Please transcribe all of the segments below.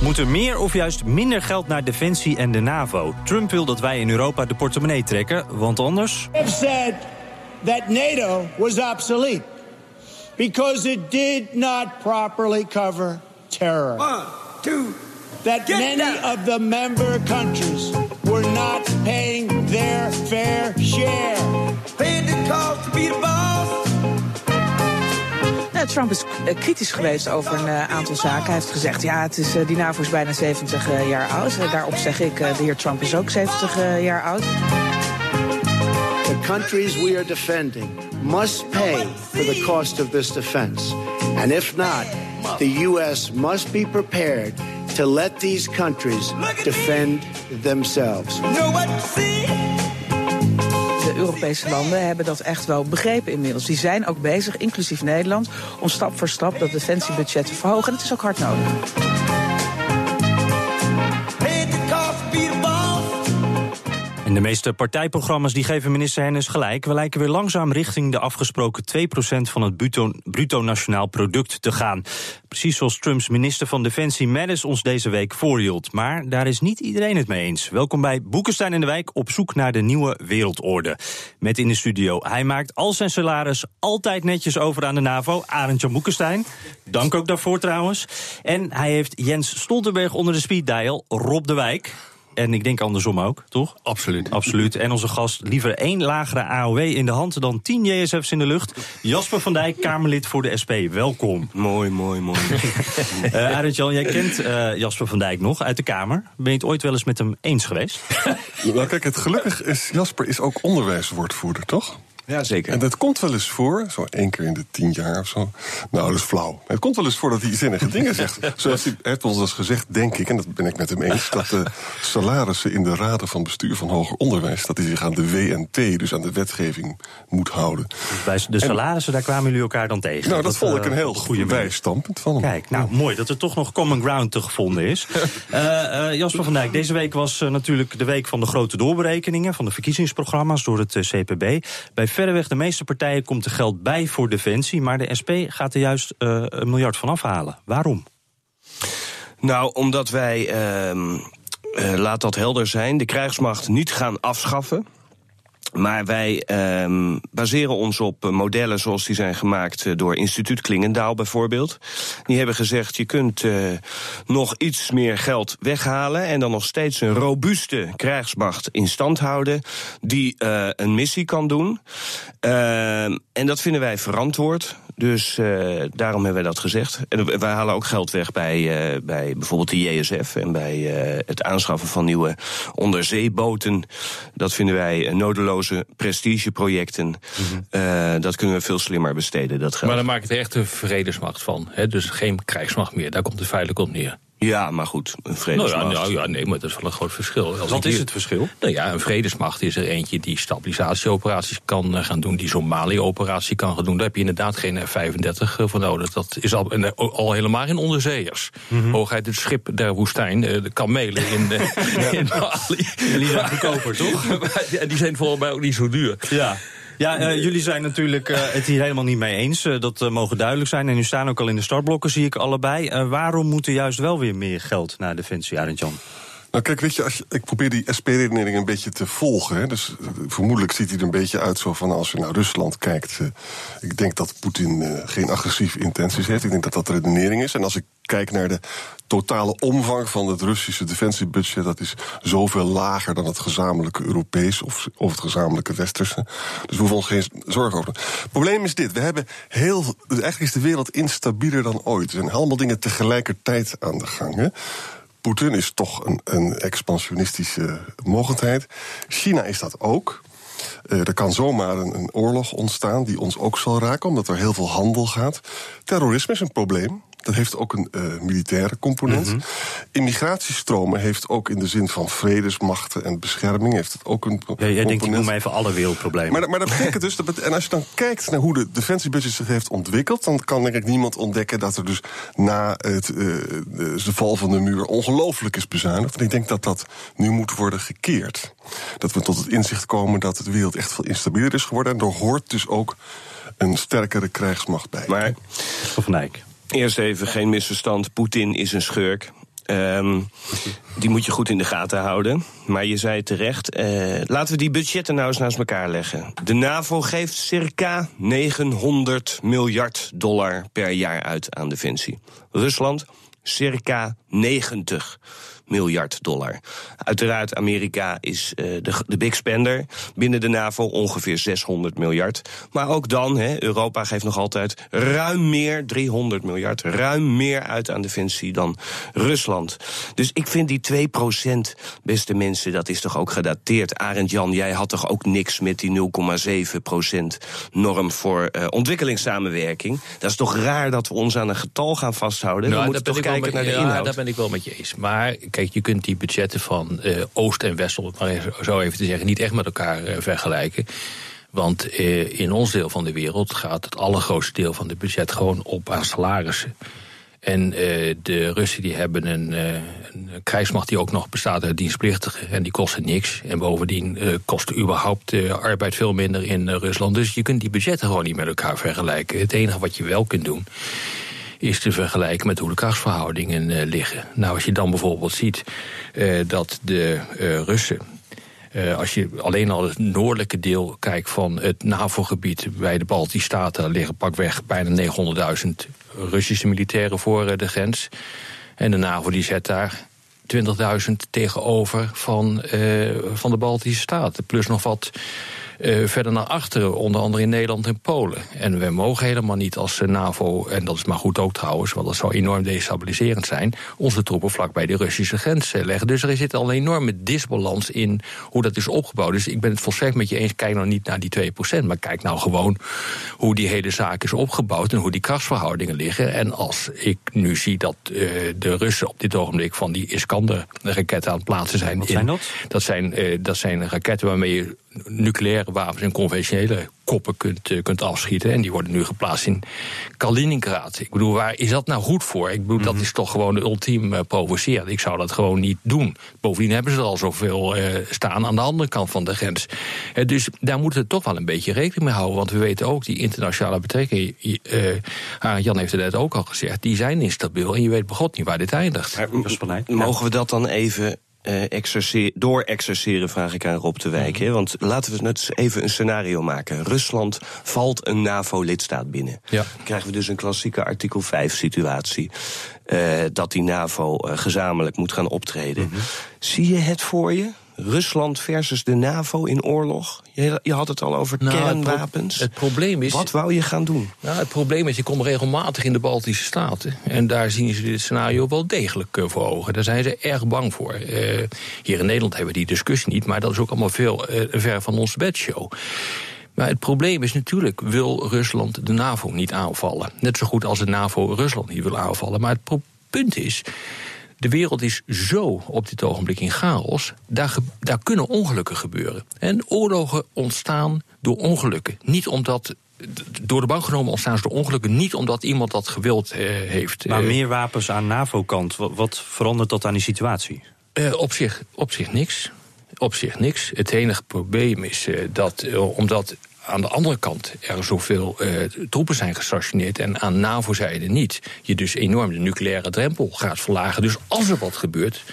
Moet er meer of juist minder geld naar Defensie en de NAVO? Trump wil dat wij in Europa de portemonnee trekken, want anders... have said that NATO was obsolete because it did not properly cover terror. One, two, that many of the member countries were not Trump is eh, kritisch geweest over een eh, aantal zaken. Hij heeft gezegd, ja, het is, eh, die NAVO is bijna 70 eh, jaar oud. Daarop zeg ik, de heer Trump is ook 70 eh, jaar oud. The countries we are defending must pay for the cost of this defense. And if not, the U.S. must be prepared to let these countries defend themselves. Europese landen hebben dat echt wel begrepen inmiddels. Die zijn ook bezig, inclusief Nederland, om stap voor stap dat defensiebudget te verhogen. En het is ook hard nodig. De meeste partijprogramma's die geven minister Hennis gelijk. We lijken weer langzaam richting de afgesproken 2% van het bruto, bruto nationaal product te gaan. Precies zoals Trumps minister van Defensie Mattis ons deze week voorhield. Maar daar is niet iedereen het mee eens. Welkom bij Boekenstein in de Wijk op zoek naar de nieuwe wereldorde. Met in de studio, hij maakt al zijn salaris altijd netjes over aan de NAVO. Arend-Jan Boekenstein, dank ook daarvoor trouwens. En hij heeft Jens Stoltenberg onder de speed dial, Rob de Wijk. En ik denk andersom ook, toch? Absoluut. Absoluut. En onze gast liever één lagere AOW in de hand dan tien JSF's in de lucht. Jasper van Dijk, Kamerlid voor de SP. Welkom. Mooi, mooi, mooi. Uh, Arend Jan, jij kent eh, Jasper van Dijk nog uit de Kamer. Ben je het ooit wel eens met hem eens geweest? nou kijk, het gelukkig is Jasper is ook onderwijswoordvoerder, toch? Ja, zeker. En dat komt wel eens voor, zo één keer in de tien jaar of zo. Nou, dat is flauw. Het komt wel eens voor dat hij zinnige dingen zegt. Zoals hij heeft ons dus gezegd, denk ik, en dat ben ik met hem eens... dat de salarissen in de raden van bestuur van hoger onderwijs... dat hij zich aan de WNT, dus aan de wetgeving, moet houden. Bij de salarissen, daar kwamen jullie elkaar dan tegen. Nou, dat, vond ik eh, een heel goede manier. wijsstandpunt van hem. Kijk, nou mooi dat er toch nog common ground te gevonden is. Eh, eh, Jasper van Dijk, deze week was natuurlijk de week van de grote doorberekeningen... van de verkiezingsprogramma's door het CPB. Bij verreweg de meeste partijen komt er geld bij voor defensie... maar de SP gaat er juist eh, een miljard van afhalen. Waarom? Nou, omdat wij, ehm, eh, laat dat helder zijn, de krijgsmacht niet gaan afschaffen. Maar wij ehm, baseren ons op eh, modellen zoals die zijn gemaakt eh, door instituut Klingendaal bijvoorbeeld. Die hebben gezegd, je kunt eh, nog iets meer geld weghalen... en dan nog steeds een robuuste krijgsmacht in stand houden... die een missie kan doen. Ehm, en dat vinden wij verantwoord. Dus eh, daarom hebben wij dat gezegd. En wij halen ook geld weg bij, eh, bij bijvoorbeeld de JSF... en bij eh, het aanschaffen van nieuwe onderzeeboten. Dat vinden wij nodeloze prestigeprojecten. Eh, dat kunnen we veel slimmer besteden, dat geld. Maar dan maak je er echt een vredesmacht van. Hè? Dus geen krijgsmacht meer. Daar komt het feitelijk op neer. Ja, maar goed, een Nou vredesmacht. ja, nou ja, nee, maar dat is wel een groot verschil. Als Wat is hier- het verschil? Nou ja, een vredesmacht is er eentje die stabilisatieoperaties kan eh, gaan doen, die Somalië-operatie kan gaan doen. Daar heb je inderdaad geen F-35 voor nodig. Dat is al, eh, al helemaal in onderzeeërs. Hoogheid het schip der woestijn, eh, de kamelen in, eh, in Mali. En die zijn goedkoper, toch? En die zijn volgens mij ook niet zo duur. Ja. Ja, eh, jullie zijn natuurlijk eh, het hier helemaal niet mee eens. Eh, dat mogen duidelijk zijn. En nu staan ook al in de startblokken, zie ik allebei. Waarom moet er juist wel weer meer geld naar Defensie, Arend Jan? Nou kijk, weet je, ik probeer die SP-redenering een beetje te volgen. Hè. Dus eh, vermoedelijk ziet hij er een beetje uit zo van als je naar Rusland kijkt. eh, ik denk dat Poetin eh, geen agressieve intenties heeft. Ik denk dat dat de redenering is. En als ik kijk naar de totale omvang van het Russische defensiebudget... dat is zoveel lager dan het gezamenlijke Europees of, of het gezamenlijke Westerse. Dus we hoeven ons geen zorgen over. Het probleem is dit, we hebben heel... eigenlijk is de wereld instabieler dan ooit. Er zijn allemaal dingen tegelijkertijd aan de gang. Poetin is toch een, een expansionistische mogendheid. China is dat ook. Eh, er kan zomaar een, een oorlog ontstaan die ons ook zal raken, omdat er heel veel handel gaat. Terrorisme is een probleem. Dat heeft ook een uh, militaire component. Mhm. Immigratiestromen heeft ook in de zin van vredesmachten en bescherming... heeft het ook een Ja, component. jij denkt, ik noem even alle wereldproblemen. Maar, dat- maar dat betekent dus, dat bet- en als je dan kijkt naar hoe de defensiebudget zich heeft ontwikkeld, dan kan denk ik niemand ontdekken dat er dus na het, eh, de de val van de muur ongelooflijk is bezuinigd. En ik denk dat dat nu moet worden gekeerd. Dat we tot het inzicht komen dat de wereld echt veel instabieler is geworden. En er hoort dus ook een sterkere krijgsmacht bij. Maar Van Dijk. Eerst even geen misverstand. Poetin is een schurk. Ehm, die moet je goed in de gaten houden. Maar je zei terecht, eh, laten we die budgetten nou eens naast elkaar leggen. De NAVO geeft circa 900 miljard dollar per jaar uit aan defensie. Rusland circa 90 miljard dollar. Uiteraard, Amerika is eh, de, de big spender. Binnen de NAVO ongeveer 600 miljard. Maar ook dan, hè, Europa geeft nog altijd ruim meer, 300 miljard, ruim meer uit aan defensie dan Rusland. Dus ik vind die 2% beste mensen, dat is toch ook gedateerd. Arend Jan, jij had toch ook niks met die 0,7% norm voor eh, ontwikkelingssamenwerking. Dat is toch raar dat we ons aan een getal gaan vasthouden. Nou, we moeten toch kijken naar met- de ja, inhoud. daar ben ik wel met je eens. Maar kijk, je kunt die budgetten van eh, Oost en West, om het maar zo even te zeggen, niet echt met elkaar eh, vergelijken. Want eh, in ons deel van de wereld gaat het allergrootste deel van het budget gewoon op aan salarissen. En eh, de Russen die hebben een, een krijgsmacht die ook nog bestaat uit dienstplichtigen. En die kosten niks. En bovendien eh, kost überhaupt arbeid veel minder in Rusland. Dus je kunt die budgetten gewoon niet met elkaar vergelijken. Het enige wat je wel kunt doen is te vergelijken met hoe de krachtsverhoudingen eh, liggen. Nou, als je dan bijvoorbeeld ziet eh, dat de eh, Russen. als je alleen al het noordelijke deel kijkt van het NAVO-gebied bij de Baltische Staten, liggen pakweg bijna 900.000 Russische militairen voor de grens. En de NAVO die zet daar 20.000 tegenover van, van de Baltische Staten. Plus nog wat eh, verder naar achteren, onder andere in Nederland en Polen. En we mogen helemaal niet als eh, NAVO, en dat is maar goed ook trouwens, want dat zou enorm destabiliserend zijn, onze troepen vlak bij de Russische grens eh, leggen. Dus er zit al een enorme disbalans in hoe dat is opgebouwd. Dus ik ben het volstrekt met je eens, kijk nou niet naar die 2%, maar kijk nou gewoon hoe die hele zaak is opgebouwd en hoe die krachtsverhoudingen liggen. En als ik nu zie dat de Russen op dit ogenblik van die Iskander-raketten aan het plaatsen zijn. Wat zijn dat? Dat zijn, dat zijn raketten waarmee je nucleaire wapens en conventionele koppen kunt, eh, kunt afschieten. En die worden nu geplaatst in Kaliningrad. Ik bedoel, waar is dat nou goed voor? Ik bedoel, Mhm. dat is toch gewoon ultiem eh, provoceren. Ik zou dat gewoon niet doen. Bovendien hebben ze er al zoveel eh, staan aan de andere kant van de grens. Eh, dus daar moeten we toch wel een beetje rekening mee houden. Want we weten ook, die internationale betrekkingen... eh, Arend Jan heeft het net ook al gezegd, die zijn instabiel. En je weet begot niet waar dit eindigt. Maar mogen we dat dan even eh exerce- door-exerceren, vraag ik aan Rob de Wijk. hè? Want laten we net eens even een scenario maken. Rusland valt een NAVO-lidstaat binnen. Ja. Dan krijgen we dus een klassieke artikel 5-situatie. dat die NAVO eh, gezamenlijk moet gaan optreden. Zie je het voor je? Rusland versus de NAVO in oorlog? Je, je had het al over Nou, het pro- kernwapens. het probleem is- Wat wou je gaan doen? Nou, het probleem is, je komt regelmatig in de Baltische Staten. En daar zien ze dit scenario wel degelijk eh, voor ogen. Daar zijn ze erg bang voor. Eh, hier in Nederland hebben we die discussie niet, maar dat is ook allemaal veel eh, ver van onze bedshow. Maar het probleem is natuurlijk, wil Rusland de NAVO niet aanvallen? Net zo goed als de NAVO Rusland niet wil aanvallen. Maar het punt is, de wereld is zo op dit ogenblik in chaos. Daar, daar kunnen ongelukken gebeuren. En oorlogen ontstaan door ongelukken. Niet omdat. Door de bank genomen ontstaan ze door ongelukken. Niet omdat iemand dat gewild eh, heeft. Maar Eh, meer wapens aan NAVO-kant, wat, wat verandert dat aan die situatie? eh, op, zich, op zich niks. Op zich niks. Het enige probleem is eh, dat omdat aan de andere kant er zoveel eh, troepen zijn gestationeerd en aan NAVO-zijde niet, je dus enorm de nucleaire drempel gaat verlagen. Dus als er wat gebeurt,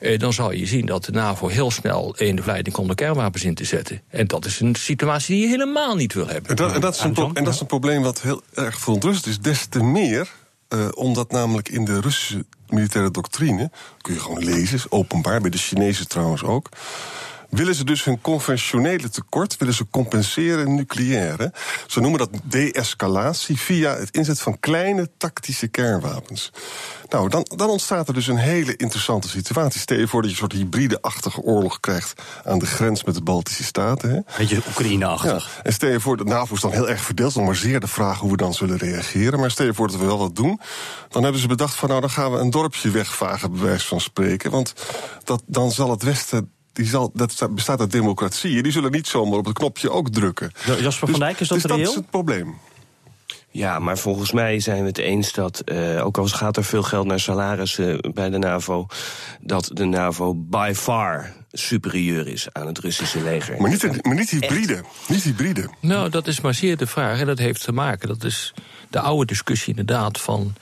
eh, dan zal je zien dat de NAVO heel snel in de verleiding komt om kernwapens in te zetten. En dat is een situatie die je helemaal niet wil hebben. En dat, en dat, is, een en dat is een probleem wat heel erg verontrust is. Des te meer eh, omdat namelijk in de Russische militaire doctrine... kun je gewoon lezen, is openbaar, bij de Chinezen trouwens ook... willen ze dus hun conventionele tekort willen ze compenseren nucleair. Hè? Ze noemen dat de-escalatie via het inzet van kleine tactische kernwapens. Nou, dan, dan ontstaat er dus een hele interessante situatie. Stel je voor dat je een soort hybride-achtige oorlog krijgt aan de grens met de Baltische Staten. Hè? Beetje Oekraïne-achtig. Ja. En stel je voor, de NAVO is dan heel erg verdeeld, nog maar zeer de vraag hoe we dan zullen reageren. Maar stel je voor dat we wel wat doen, dan hebben ze bedacht van nou, dan gaan we een dorpje wegvagen, bij wijze van spreken. Want dat, dan zal het Westen die zal, dat bestaat uit democratieën. Die zullen niet zomaar op het knopje ook drukken. Jasper van Dijk, is dat dus reëel? dat is het probleem. Ja, maar volgens mij zijn we het eens dat, uh, ook al gaat er veel geld naar salarissen bij de NAVO, dat de NAVO by far superieur is aan het Russische leger. Maar niet, maar niet hybride. Niet hybride. Nou, dat is maar zeer de vraag. En dat heeft te maken, dat is de oude discussie inderdaad van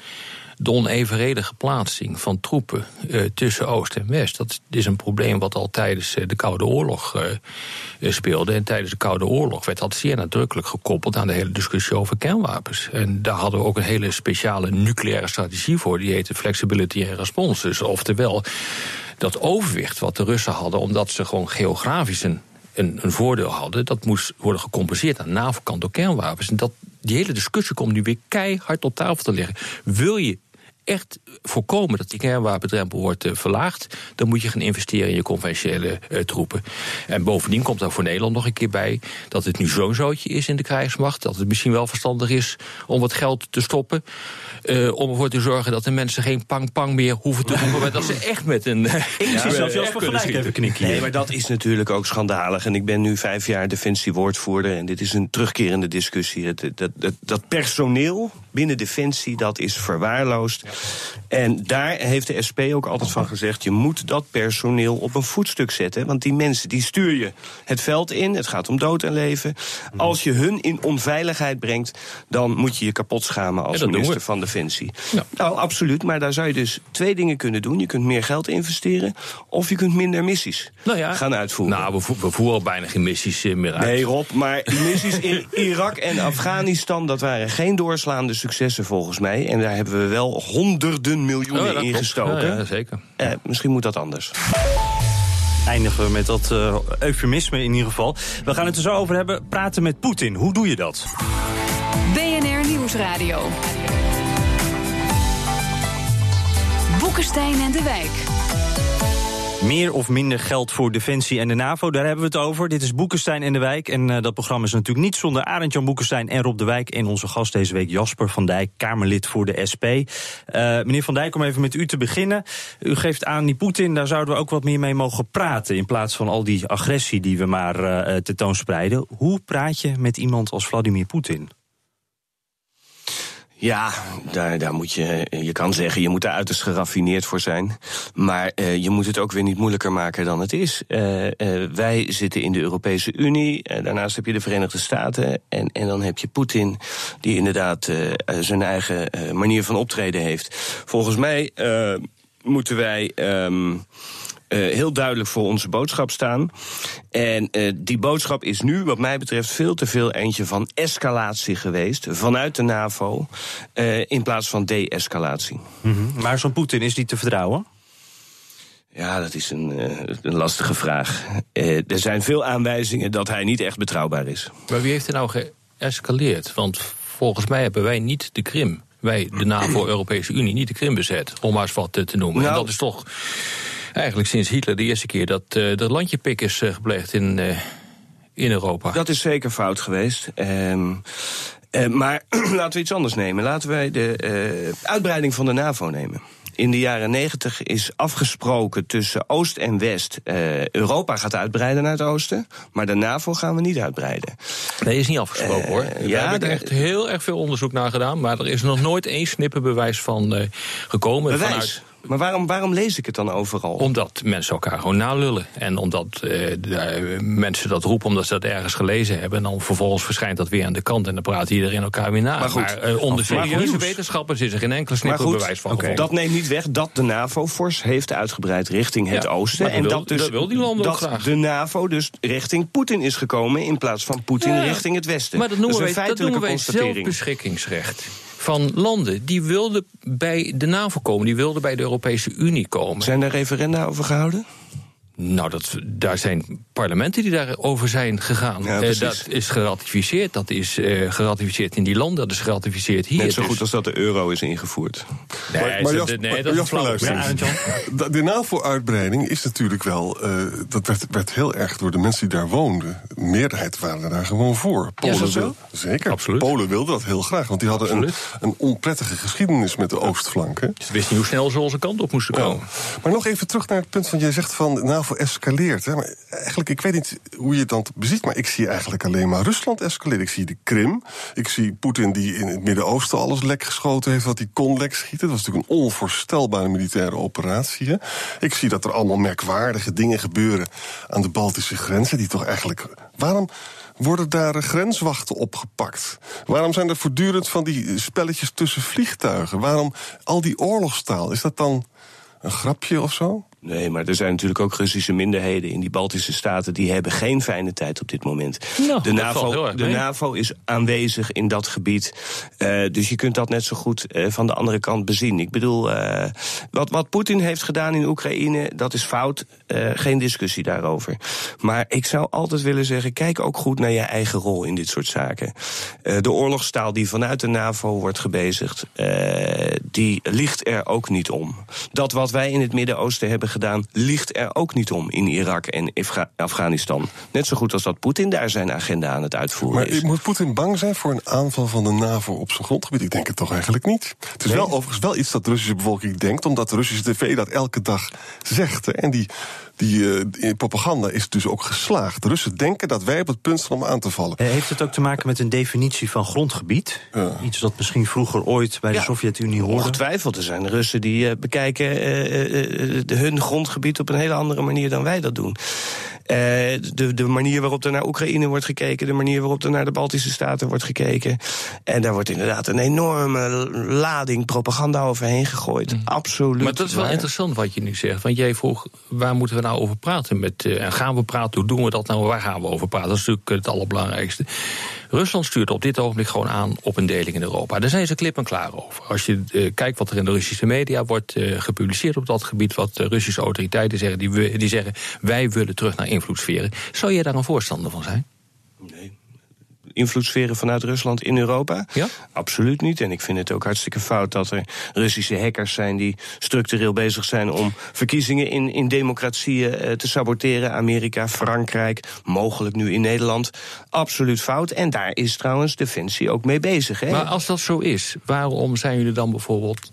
de onevenredige plaatsing van troepen uh, tussen Oost en West. Dat is een probleem wat al tijdens uh, de Koude Oorlog uh, speelde. En tijdens de Koude Oorlog werd dat zeer nadrukkelijk gekoppeld aan de hele discussie over kernwapens. En daar hadden we ook een hele speciale nucleaire strategie voor. Die heette Flexibility and Response. Dus oftewel dat overwicht wat de Russen hadden, omdat ze gewoon geografisch een een, een, voordeel hadden, dat moest worden gecompenseerd aan de NAVO-kant door kernwapens. En dat, die hele discussie komt nu weer keihard op tafel te liggen. Wil je echt voorkomen dat die kernwapendrempel wordt uh, verlaagd, dan moet je gaan investeren in je conventionele uh, troepen. En bovendien komt er voor Nederland nog een keer bij dat het nu zo'n zootje is in de krijgsmacht, dat het misschien wel verstandig is om wat geld te stoppen. Uh, om ervoor te zorgen dat de mensen geen pang-pang meer hoeven te doen. maar dat ze echt met een. Zelfs Dijk even knikken. Nee, maar dat is natuurlijk ook schandalig. En ik ben nu vijf jaar defensiewoordvoerder. En dit is een terugkerende discussie. Het, dat, dat, dat personeel binnen defensie, dat is verwaarloosd. En daar heeft de SP ook altijd van gezegd: je moet dat personeel op een voetstuk zetten. Want die mensen die stuur je het veld in. Het gaat om dood en leven. Als je hun in onveiligheid brengt, dan moet je je kapot schamen als Ja, minister van Defensie. Ja. Nou, absoluut. Maar daar zou je dus twee dingen kunnen doen. Je kunt meer geld investeren, of je kunt minder missies Nou ja, gaan uitvoeren. Nou, we, vo- we voeren al bijna geen missies eh, meer uit. Nee, Rob, maar missies in Irak en Afghanistan, dat waren geen doorslaande successen volgens mij. En daar hebben we wel honderden miljoenen Oh, dat in klopt. gestoken. Ja, ja, zeker. Eh, misschien moet dat anders. Eindigen we met dat eh, eufemisme in ieder geval. We gaan het er zo over hebben. Praten met Poetin. Hoe doe je dat? BNR Nieuwsradio. Boekenstein en de Wijk. Meer of minder geld voor Defensie en de NAVO, daar hebben we het over. Dit is Boekenstein en de Wijk. En eh, dat programma is natuurlijk niet zonder Arend-Jan Boekenstein en Rob de Wijk. En onze gast deze week Jasper van Dijk, Kamerlid voor de SP. Eh, meneer van Dijk, om even met u te beginnen. U geeft aan die Poetin, daar zouden we ook wat meer mee mogen praten. In plaats van al die agressie die we maar eh, tentoonspreiden. Hoe praat je met iemand als Vladimir Poetin? Ja, daar, daar moet je, je kan zeggen, je moet daar uiterst geraffineerd voor zijn. Maar eh, je moet het ook weer niet moeilijker maken dan het is. Eh, eh, wij zitten in de Europese Unie, eh, daarnaast heb je de Verenigde Staten. En, en dan heb je Poetin, die inderdaad eh, eh, zijn eigen manier van optreden heeft. Volgens mij moeten wij. ehm, eh, heel duidelijk voor onze boodschap staan. En eh, die boodschap is nu, wat mij betreft, veel te veel eentje van escalatie geweest vanuit de NAVO eh, in plaats van de-escalatie. Maar zo'n Poetin, is die te vertrouwen? Ja, dat is een, eh, een lastige vraag. Eh, er zijn veel aanwijzingen dat hij niet echt betrouwbaar is. Maar wie heeft er nou geëscaleerd? Want volgens mij hebben wij niet de Krim. Wij, de NAVO-Europese Unie, niet de Krim bezet. Om maar eens wat eh, te noemen. Nou- en dat is toch eigenlijk sinds Hitler de eerste keer dat uh, er landjepik is eh, gepleegd in, uh, in Europa. Dat is zeker fout geweest. Ehm, eh, maar laten we iets anders nemen. Laten wij de eh, uitbreiding van de NAVO nemen. In de jaren negentig is afgesproken tussen Oost en West. eh, Europa gaat uitbreiden naar het oosten, maar de NAVO gaan we niet uitbreiden. Nee, is niet afgesproken hoor. We ja, hebben er echt heel erg veel onderzoek naar gedaan. Maar er is nog nooit één snipperbewijs van eh, gekomen. Bewijs. Vanuit, Maar waarom, waarom lees ik het dan overal? omdat mensen elkaar gewoon nalullen. En omdat eh, de, eh, mensen dat roepen omdat ze dat ergens gelezen hebben. En dan vervolgens verschijnt dat weer aan de kant. En dan praat iedereen elkaar weer na. Maar goed. eh, onder Maar serieuze goed. wetenschappers is er geen enkele Maar goed, snipperbewijs van gevonden. dat neemt niet weg dat de NAVO fors heeft uitgebreid richting het Ja, oosten. En wil- dat dus dat wil die landen ook dat graag. de NAVO dus richting Poetin is gekomen in plaats van Poetin Ja. richting het westen. Maar dat noemen is een wij, dat noemen wij constatering. zelfbeschikkingsrecht. Van landen die wilden bij de NAVO komen, die wilden bij de Europese Unie komen. Zijn er referenda over gehouden? Nou, dat, daar zijn parlementen die daarover zijn gegaan. Ja, Eh, dat is geratificeerd. Dat is eh, geratificeerd in die landen. Dat is geratificeerd hier. Net zo Dus- goed als dat de euro is ingevoerd. Nee, Maar, maar Jas- nee, dat is luister Ja? De, NAVO-uitbreiding is natuurlijk wel... eh, dat werd, werd heel erg door de mensen die daar woonden. De meerderheid waren daar gewoon voor. Ja, is dat zo? wil- zeker. Absoluut. Polen wilden dat heel graag. Want die hadden een, een onprettige geschiedenis met de oostflank. Hè? Ze wisten niet hoe snel ze onze kant op moesten komen. Maar nog even terug naar het punt van... jij zegt van de Escaleert. Hè? Eigenlijk, ik weet niet hoe je het dan beziet... maar ik zie eigenlijk alleen maar Rusland escaleren. Ik zie de Krim. Ik zie Poetin die in het Midden-Oosten alles lek geschoten heeft... wat hij kon lek schieten. Dat was natuurlijk een onvoorstelbare militaire operatie. Hè? Ik zie dat er allemaal merkwaardige dingen gebeuren... aan de Baltische grenzen, die toch eigenlijk... Waarom worden daar grenswachten opgepakt? Waarom zijn er voortdurend van die spelletjes tussen vliegtuigen? Waarom al die oorlogstaal? Is dat dan een grapje of zo? Nee, maar er zijn natuurlijk ook Russische minderheden in die Baltische staten. die hebben geen fijne tijd op dit moment. Nou, de, NAVO, de. NAVO is aanwezig in dat gebied. Eh, dus je kunt dat net zo goed eh, van de andere kant bezien. Ik bedoel, eh, wat, wat Poetin heeft gedaan in Oekraïne, dat is fout. Geen discussie daarover. Maar ik zou altijd willen zeggen: kijk ook goed naar je eigen rol in dit soort zaken. De oorlogstaal die vanuit de NAVO wordt gebezigd, die ligt er ook niet om. Dat wat wij in het Midden-Oosten hebben gedaan, ligt er ook niet om in Irak en Afga- Afghanistan. Net zo goed als dat Poetin daar zijn agenda aan het uitvoeren Maar is. moet Poetin bang zijn voor een aanval van de NAVO op zijn grondgebied? Ik denk het toch eigenlijk niet. Het is wel overigens wel iets dat de Russische bevolking denkt, omdat de Russische tv dat elke dag zegt. hè. En die, die eh, propaganda is dus ook geslaagd. De Russen denken dat wij op het punt staan om aan te vallen. Eh, Heeft het ook te maken met een definitie van grondgebied? Iets dat misschien vroeger ooit bij de Ja, Sovjet-Unie hoorde? Ongetwijfeld, er zijn Russen die eh, bekijken eh, eh, de- hun grondgebied op een hele andere manier dan wij dat doen. Eh, de, de manier waarop er naar Oekraïne wordt gekeken, de manier waarop er naar de Baltische Staten wordt gekeken. En daar wordt inderdaad een enorme lading propaganda overheen gegooid. Absoluut. Mhm. Maar dat is wel waar. interessant wat je nu zegt. Want jij vroeg, waar moeten we nou over praten? Met, eh, en gaan we praten? Hoe doen we dat nou? Waar gaan we over praten? Dat is natuurlijk het allerbelangrijkste. Rusland stuurt op dit ogenblik gewoon aan op een deling in Europa. Daar zijn ze klip en klaar over. Als je eh, kijkt wat er in de Russische media wordt eh, gepubliceerd op dat gebied... wat de Russische autoriteiten zeggen, die, die zeggen... wij willen terug naar invloedssferen. Zou jij daar een voorstander van zijn? Invloedssferen vanuit Rusland in Europa? Ja? Absoluut niet. En ik vind het ook hartstikke fout dat er Russische hackers zijn die structureel bezig zijn om verkiezingen in, in democratieën eh, te saboteren. Amerika, Frankrijk, mogelijk nu in Nederland. Absoluut fout. En daar is trouwens Defensie ook mee bezig. Hè? Maar als dat zo is, waarom zijn jullie dan bijvoorbeeld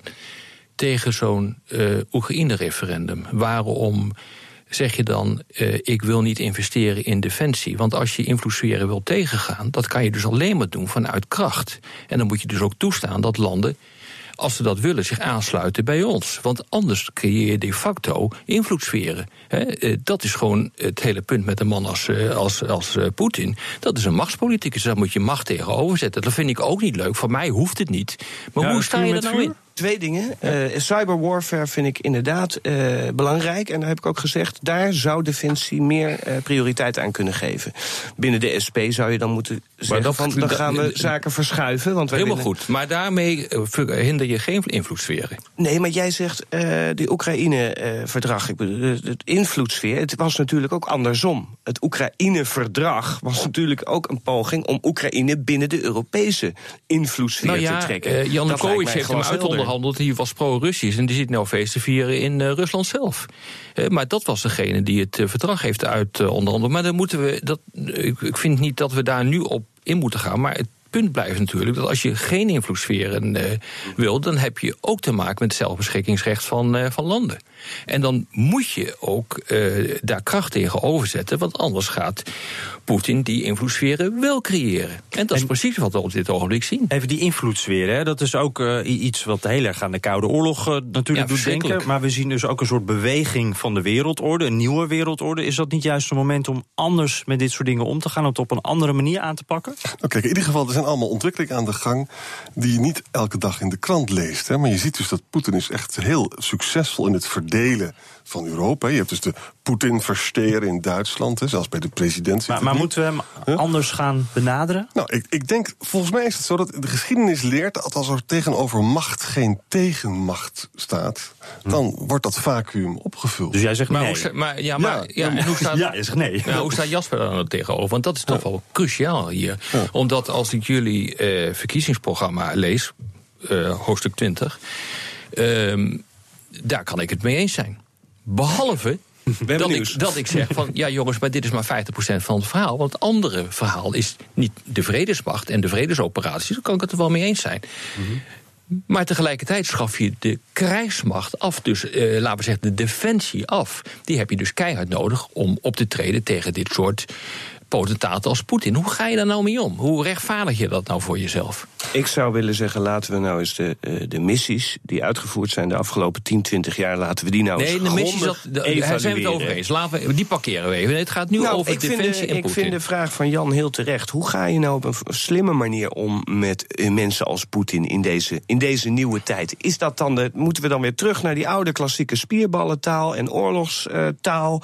tegen zo'n eh, Oekraïne-referendum? Waarom zeg je dan, eh, ik wil niet investeren in defensie? Want als je invloedssferen wil tegengaan, dat kan je dus alleen maar doen vanuit kracht. En dan moet je dus ook toestaan dat landen als ze dat willen, zich aansluiten bij ons. Want anders creëer je de facto invloedssferen. Eh, dat is gewoon het hele punt met een man als, eh, als, als Poetin. Dat is een machtspoliticus, daar moet je macht tegenover zetten. Dat vind ik ook niet leuk. Voor mij hoeft het niet. Maar Ja, hoe sta je er nou vuur? in? Twee dingen. Eh, cyberwarfare vind ik inderdaad eh, belangrijk. En daar heb ik ook gezegd, daar zou Defensie meer eh, prioriteit aan kunnen geven. Binnen de SP zou je dan moeten zeggen, dat- van, dan gaan we zaken verschuiven. Want wij Helemaal goed. Maar daarmee hinder je geen invloedssferen. Nee, maar jij zegt de Oekraïne-verdrag. ik bedoel, het- invloedssfeer. Het was natuurlijk ook andersom. Het Oekraïne-verdrag was natuurlijk ook een poging om Oekraïne binnen de Europese invloedssfeer Nou ja, te trekken. Janukovic mij heeft hem glashelder. Uitonderhandeld. Die was pro-Russisch en die zit nou feest te vieren in eh, Rusland zelf. Eh, maar dat was degene die het eh, verdrag heeft uitonderhandeld. maar dan moeten we. Dat, ik, ik vind niet dat we daar nu op in moeten gaan. Maar het punt blijft natuurlijk dat als je geen invloedssferen eh, wil, dan heb je ook te maken met het zelfbeschikkingsrecht van, eh, van landen. En dan moet je ook eh, daar kracht tegenover zetten, want anders gaat Poetin die invloedssferen wel creëren. En dat is precies wat we op dit ogenblik zien. Even die invloedssfeer, hè? dat is ook iets wat heel erg aan de Koude Oorlog natuurlijk Ja, doet denken. Maar we zien dus ook een soort beweging van de wereldorde, een nieuwe wereldorde. Is dat niet juist een moment om anders met dit soort dingen om te gaan, om het op een andere manier aan te pakken? Nou, kijk, in ieder geval, er zijn allemaal ontwikkelingen aan de gang die je niet elke dag in de krant leest. Hè. Maar je ziet dus dat Poetin is echt heel succesvol in het verdelen van Europa. Je hebt dus de Poetin versteren in Duitsland, hè, zelfs bij de president. Maar, maar moeten we hem anders gaan benaderen? Nou, ik, ik denk, volgens mij is het zo dat de geschiedenis leert dat als er tegenover macht geen tegenmacht staat, dan wordt dat vacuüm opgevuld. Dus jij zegt Maar, nee. hoe, maar, ja, maar, Ja. hoe staat, Ja, is nee. Ja, hoe staat Jasper daar nou tegenover? Want dat is toch wel cruciaal hier. Omdat als ik jullie eh, verkiezingsprogramma lees, eh, hoofdstuk 20, ehm, daar kan ik het mee eens zijn. Behalve dat ik, dat ik zeg van ja jongens, maar dit is maar 50% van het verhaal. Want het andere verhaal is niet de vredesmacht en de vredesoperaties. Daar kan ik het er wel mee eens zijn. Maar tegelijkertijd schaf je de krijgsmacht af. Dus eh, laten we zeggen, de defensie af. Die heb je dus keihard nodig om op te treden tegen dit soort potentaten als Poetin. Hoe ga je daar nou mee om? Hoe rechtvaardig je dat nou voor jezelf? Ik zou willen zeggen, laten we nou eens de, eh, de missies die uitgevoerd zijn de afgelopen 10, 20 jaar, laten we die nou eens Nee, de missies, dat, daar zijn we het over eens. Laten we, die parkeren we even. Het gaat nu Nou, over ik vind, defensie de, en ik vind de vraag van Jan heel terecht. Hoe ga je nou op een slimme manier om met eh, mensen als Poetin in deze, in deze nieuwe tijd? Is dat dan de, moeten we dan weer terug naar die oude klassieke spierballentaal en oorlogstaal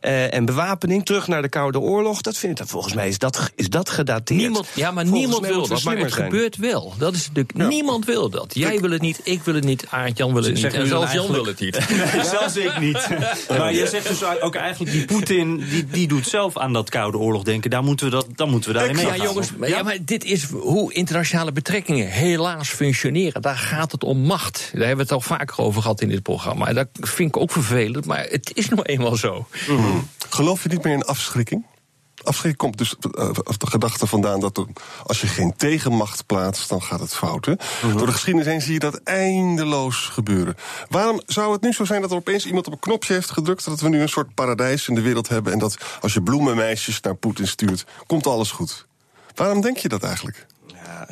eh, en bewapening? Terug naar de Koude Oorlog? Dat vind volgens mij is dat, is dat gedateerd. Niemand, ja, maar Volgens niemand wil dat. Maar het zijn. gebeurt wel. Dat is de, Niemand wil dat. Jij wil het niet, ik wil het niet, Aart Jan wil het niet. En zelfs Jan wil het niet. Nee, zelfs ik niet. Maar je zegt dus ook eigenlijk, die Poetin, die, die doet zelf aan dat Koude Oorlog denken. Daar moeten we, dat, dan moeten we daarin mee. Ja, jongens, maar, ja, maar dit is hoe internationale betrekkingen helaas functioneren. Daar gaat het om macht. Daar hebben we het al vaker over gehad in dit programma. En dat vind ik ook vervelend, maar het is nou eenmaal zo. Geloof je niet meer in afschrikking? Afschrikking komt dus eh, de gedachte vandaan dat er, als je geen tegenmacht plaatst, dan gaat het fout. Hè? Door de geschiedenis heen zie je dat eindeloos gebeuren. Waarom zou het nu zo zijn dat er opeens iemand op een knopje heeft gedrukt, dat we nu een soort paradijs in de wereld hebben en dat als je bloemenmeisjes naar Poetin stuurt, komt alles goed? Waarom denk je dat eigenlijk? Ja,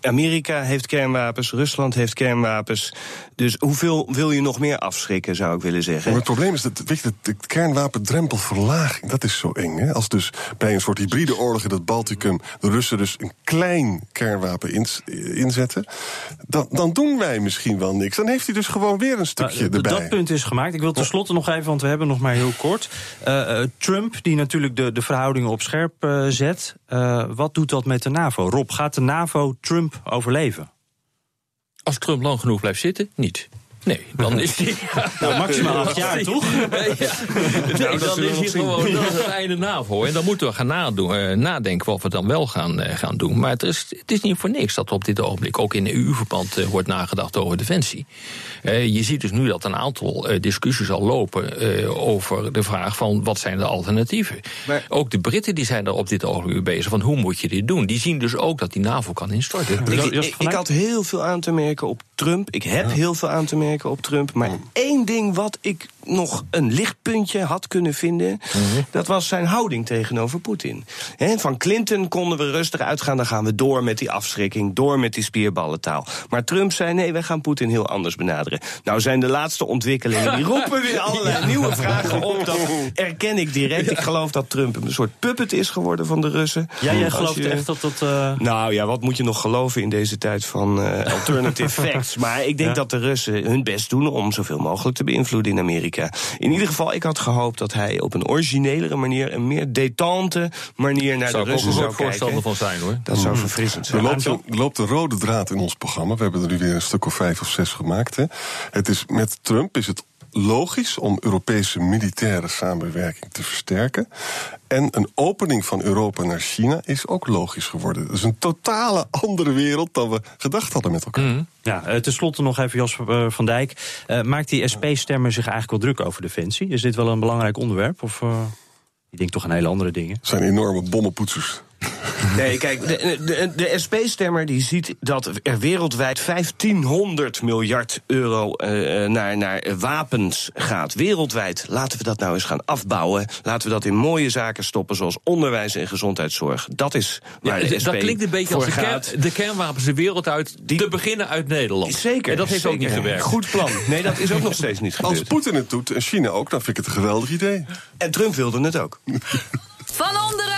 Amerika heeft kernwapens, Rusland heeft kernwapens. Dus hoeveel wil je nog meer afschrikken, zou ik willen zeggen? Maar het probleem is dat, weet je, de, kernwapendrempelverlaging, dat is zo eng. Hè? Als dus bij een soort hybride oorlog in het Balticum de Russen dus een klein kernwapen ins- inzetten, dan, dan doen wij misschien wel niks. Dan heeft hij dus gewoon weer een stukje Nou, erbij. Dat punt is gemaakt. Ik wil tenslotte nog even, want we hebben nog maar heel kort. Eh, eh, Trump, die natuurlijk de, de verhoudingen op scherp eh, zet. Eh, wat doet dat met de NAVO? Rob, gaat de NAVO Trump overleven? Als Trump lang genoeg blijft zitten, niet. Nee, dan is hij. Nou, maximaal acht jaar, toch? Ja. Nee, dan is hij gewoon dat is het einde NAVO. En dan moeten we gaan nadoen, eh, nadenken wat we dan wel gaan, eh, gaan doen. Maar het is, het is niet voor niks dat er op dit ogenblik ook in EU-verband eh, wordt nagedacht over defensie. Je ziet dus nu dat een aantal eh, discussies al lopen eh, over de vraag van wat zijn de alternatieven. Maar- ook de Britten die zijn er op dit ogenblik mee bezig van hoe moet je dit doen. Die zien dus ook dat die NAVO kan instorten. Ik, ik, had heel veel aan te merken op Trump. Ik heb heel veel aan te merken op Trump. Maar één ding wat ik nog een lichtpuntje had kunnen vinden... dat was zijn houding tegenover Poetin. Van Clinton konden we rustig uitgaan. Dan gaan we door met die afschrikking, door met die spierballentaal. Maar Trump zei, nee, wij gaan Poetin heel anders benaderen. Nou zijn de laatste ontwikkelingen... die roepen weer allerlei nieuwe vragen op. Dat erken ik direct. Ik geloof dat Trump een soort puppet is geworden van de Russen. Ja, jij gelooft je- echt dat dat... eh, nou ja, wat moet je nog geloven in deze tijd van eh, alternative facts? Maar ik denk Ja. dat de Russen hun best doen om zoveel mogelijk te beïnvloeden in Amerika. In ieder geval, ik had gehoopt dat hij op een originelere manier, een meer detente manier naar Zou de Russen zou voorstander kijken. van zijn hoor. Dat zou verfrissend Er zijn. loopt, er loopt een rode draad in ons programma. We hebben er nu weer een stuk of vijf of zes gemaakt. Hè. Het is, met Trump is het logisch om Europese militaire samenwerking te versterken. En een opening van Europa naar China is ook logisch geworden. Het is een totale andere wereld dan we gedacht hadden met elkaar. Ja, eh, tenslotte nog even Jasper eh, van Dijk. Eh, maakt die SP-stemmer zich eigenlijk wel druk over defensie? Is dit wel een belangrijk onderwerp? Of eh die denkt toch aan hele andere dingen? Het zijn enorme bommenpoetsers. Nee, kijk, de, de, de SP-stemmer die ziet dat er wereldwijd 1500 miljard euro eh, naar, naar wapens gaat. Wereldwijd. Laten we dat nou eens gaan afbouwen. Laten we dat in mooie zaken stoppen, zoals onderwijs en gezondheidszorg. Dat is waar de Ja, SP dat klinkt een beetje als de, kern- de kernwapens de wereld uit, te beginnen uit Nederland. Zeker. En dat heeft ook niet gewerkt. Goed plan. Nee, dat is ook nog steeds niet Als gebeurd. Poetin het doet en China ook, dan vind ik het een geweldig idee. En Trump wilde het ook. Van onderen!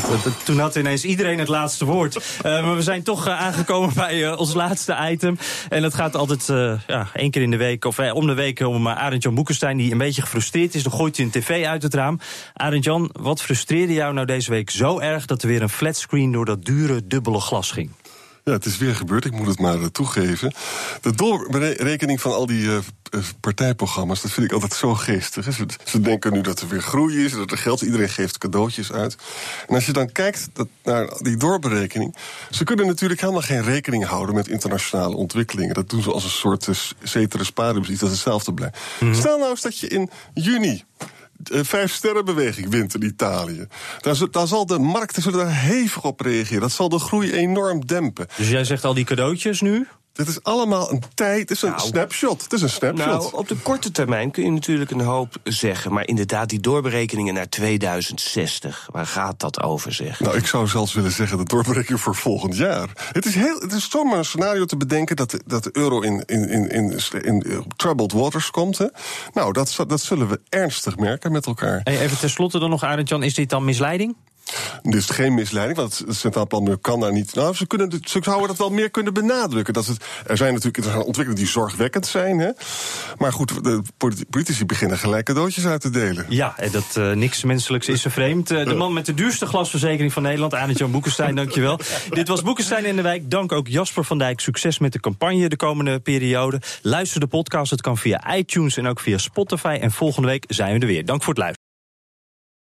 Dat- toen had ineens iedereen het laatste woord. Eh, maar we zijn toch eh, aangekomen bij eh, ons laatste item. En dat gaat altijd eh, ja, één keer in de week, of eh, om de week, om uh, Arend-Jan Boekenstein... die een beetje gefrustreerd is, dan gooit hij een tv uit het raam. Arend-Jan, wat frustreerde jou nou deze week zo erg... dat er weer een flatscreen door dat dure dubbele glas ging? Ja, het is weer gebeurd, ik moet het maar eh, toegeven. De doorrekening van al die eh, eh, partijprogramma's, dat vind ik altijd zo geestig. Ze, ze denken nu dat er weer groei is, dat er geld is, iedereen geeft cadeautjes uit. En als je dan kijkt dat, naar die doorberekening... ze kunnen natuurlijk helemaal geen rekening houden met internationale ontwikkelingen. Dat doen ze als een soort uh, ceteris paribus, iets dat hetzelfde blijft. Stel nou eens dat je in juni vijf sterrenbeweging wint in Italië. Daar, zal de daar hevig op reageren. Dat zal de groei enorm dempen. Dus jij zegt al die cadeautjes nu? Dit is allemaal een tijd. Het is een Nou. snapshot. Het is een snapshot. Nou, op de korte termijn kun je natuurlijk een hoop zeggen. Maar inderdaad, die doorberekeningen naar 2060, waar gaat dat over, zeg? Nou, ik zou zelfs willen zeggen de doorberekening voor volgend jaar. Het is, heel, het is zomaar een scenario te bedenken dat de, dat de euro in, in, in, in, in troubled waters komt. Hè. Nou, dat, dat zullen we ernstig merken met elkaar. Hey, even tenslotte dan nog, Arend-Jan, is dit dan misleiding? Is geen misleiding, want het Centraal Planbureau kan daar niet. Nou, ze, kunnen, ze zouden dat wel meer kunnen benadrukken. Dat het, er zijn natuurlijk internationale ontwikkelingen die zorgwekkend zijn. Hè? Maar goed, de politi- politici beginnen gelijk cadeautjes uit te delen. Ja, en dat eh, niks menselijks is er vreemd. Eh, de man met de duurste glasverzekering van Nederland, Arend-Jan Boekenstein, dankjewel. Dit was Boekenstein in de Wijk. Dank ook Jasper van Dijk. Succes met de campagne de komende periode. Luister de podcast, het kan via iTunes en ook via Spotify. En volgende week zijn we er weer. Dank voor het luisteren.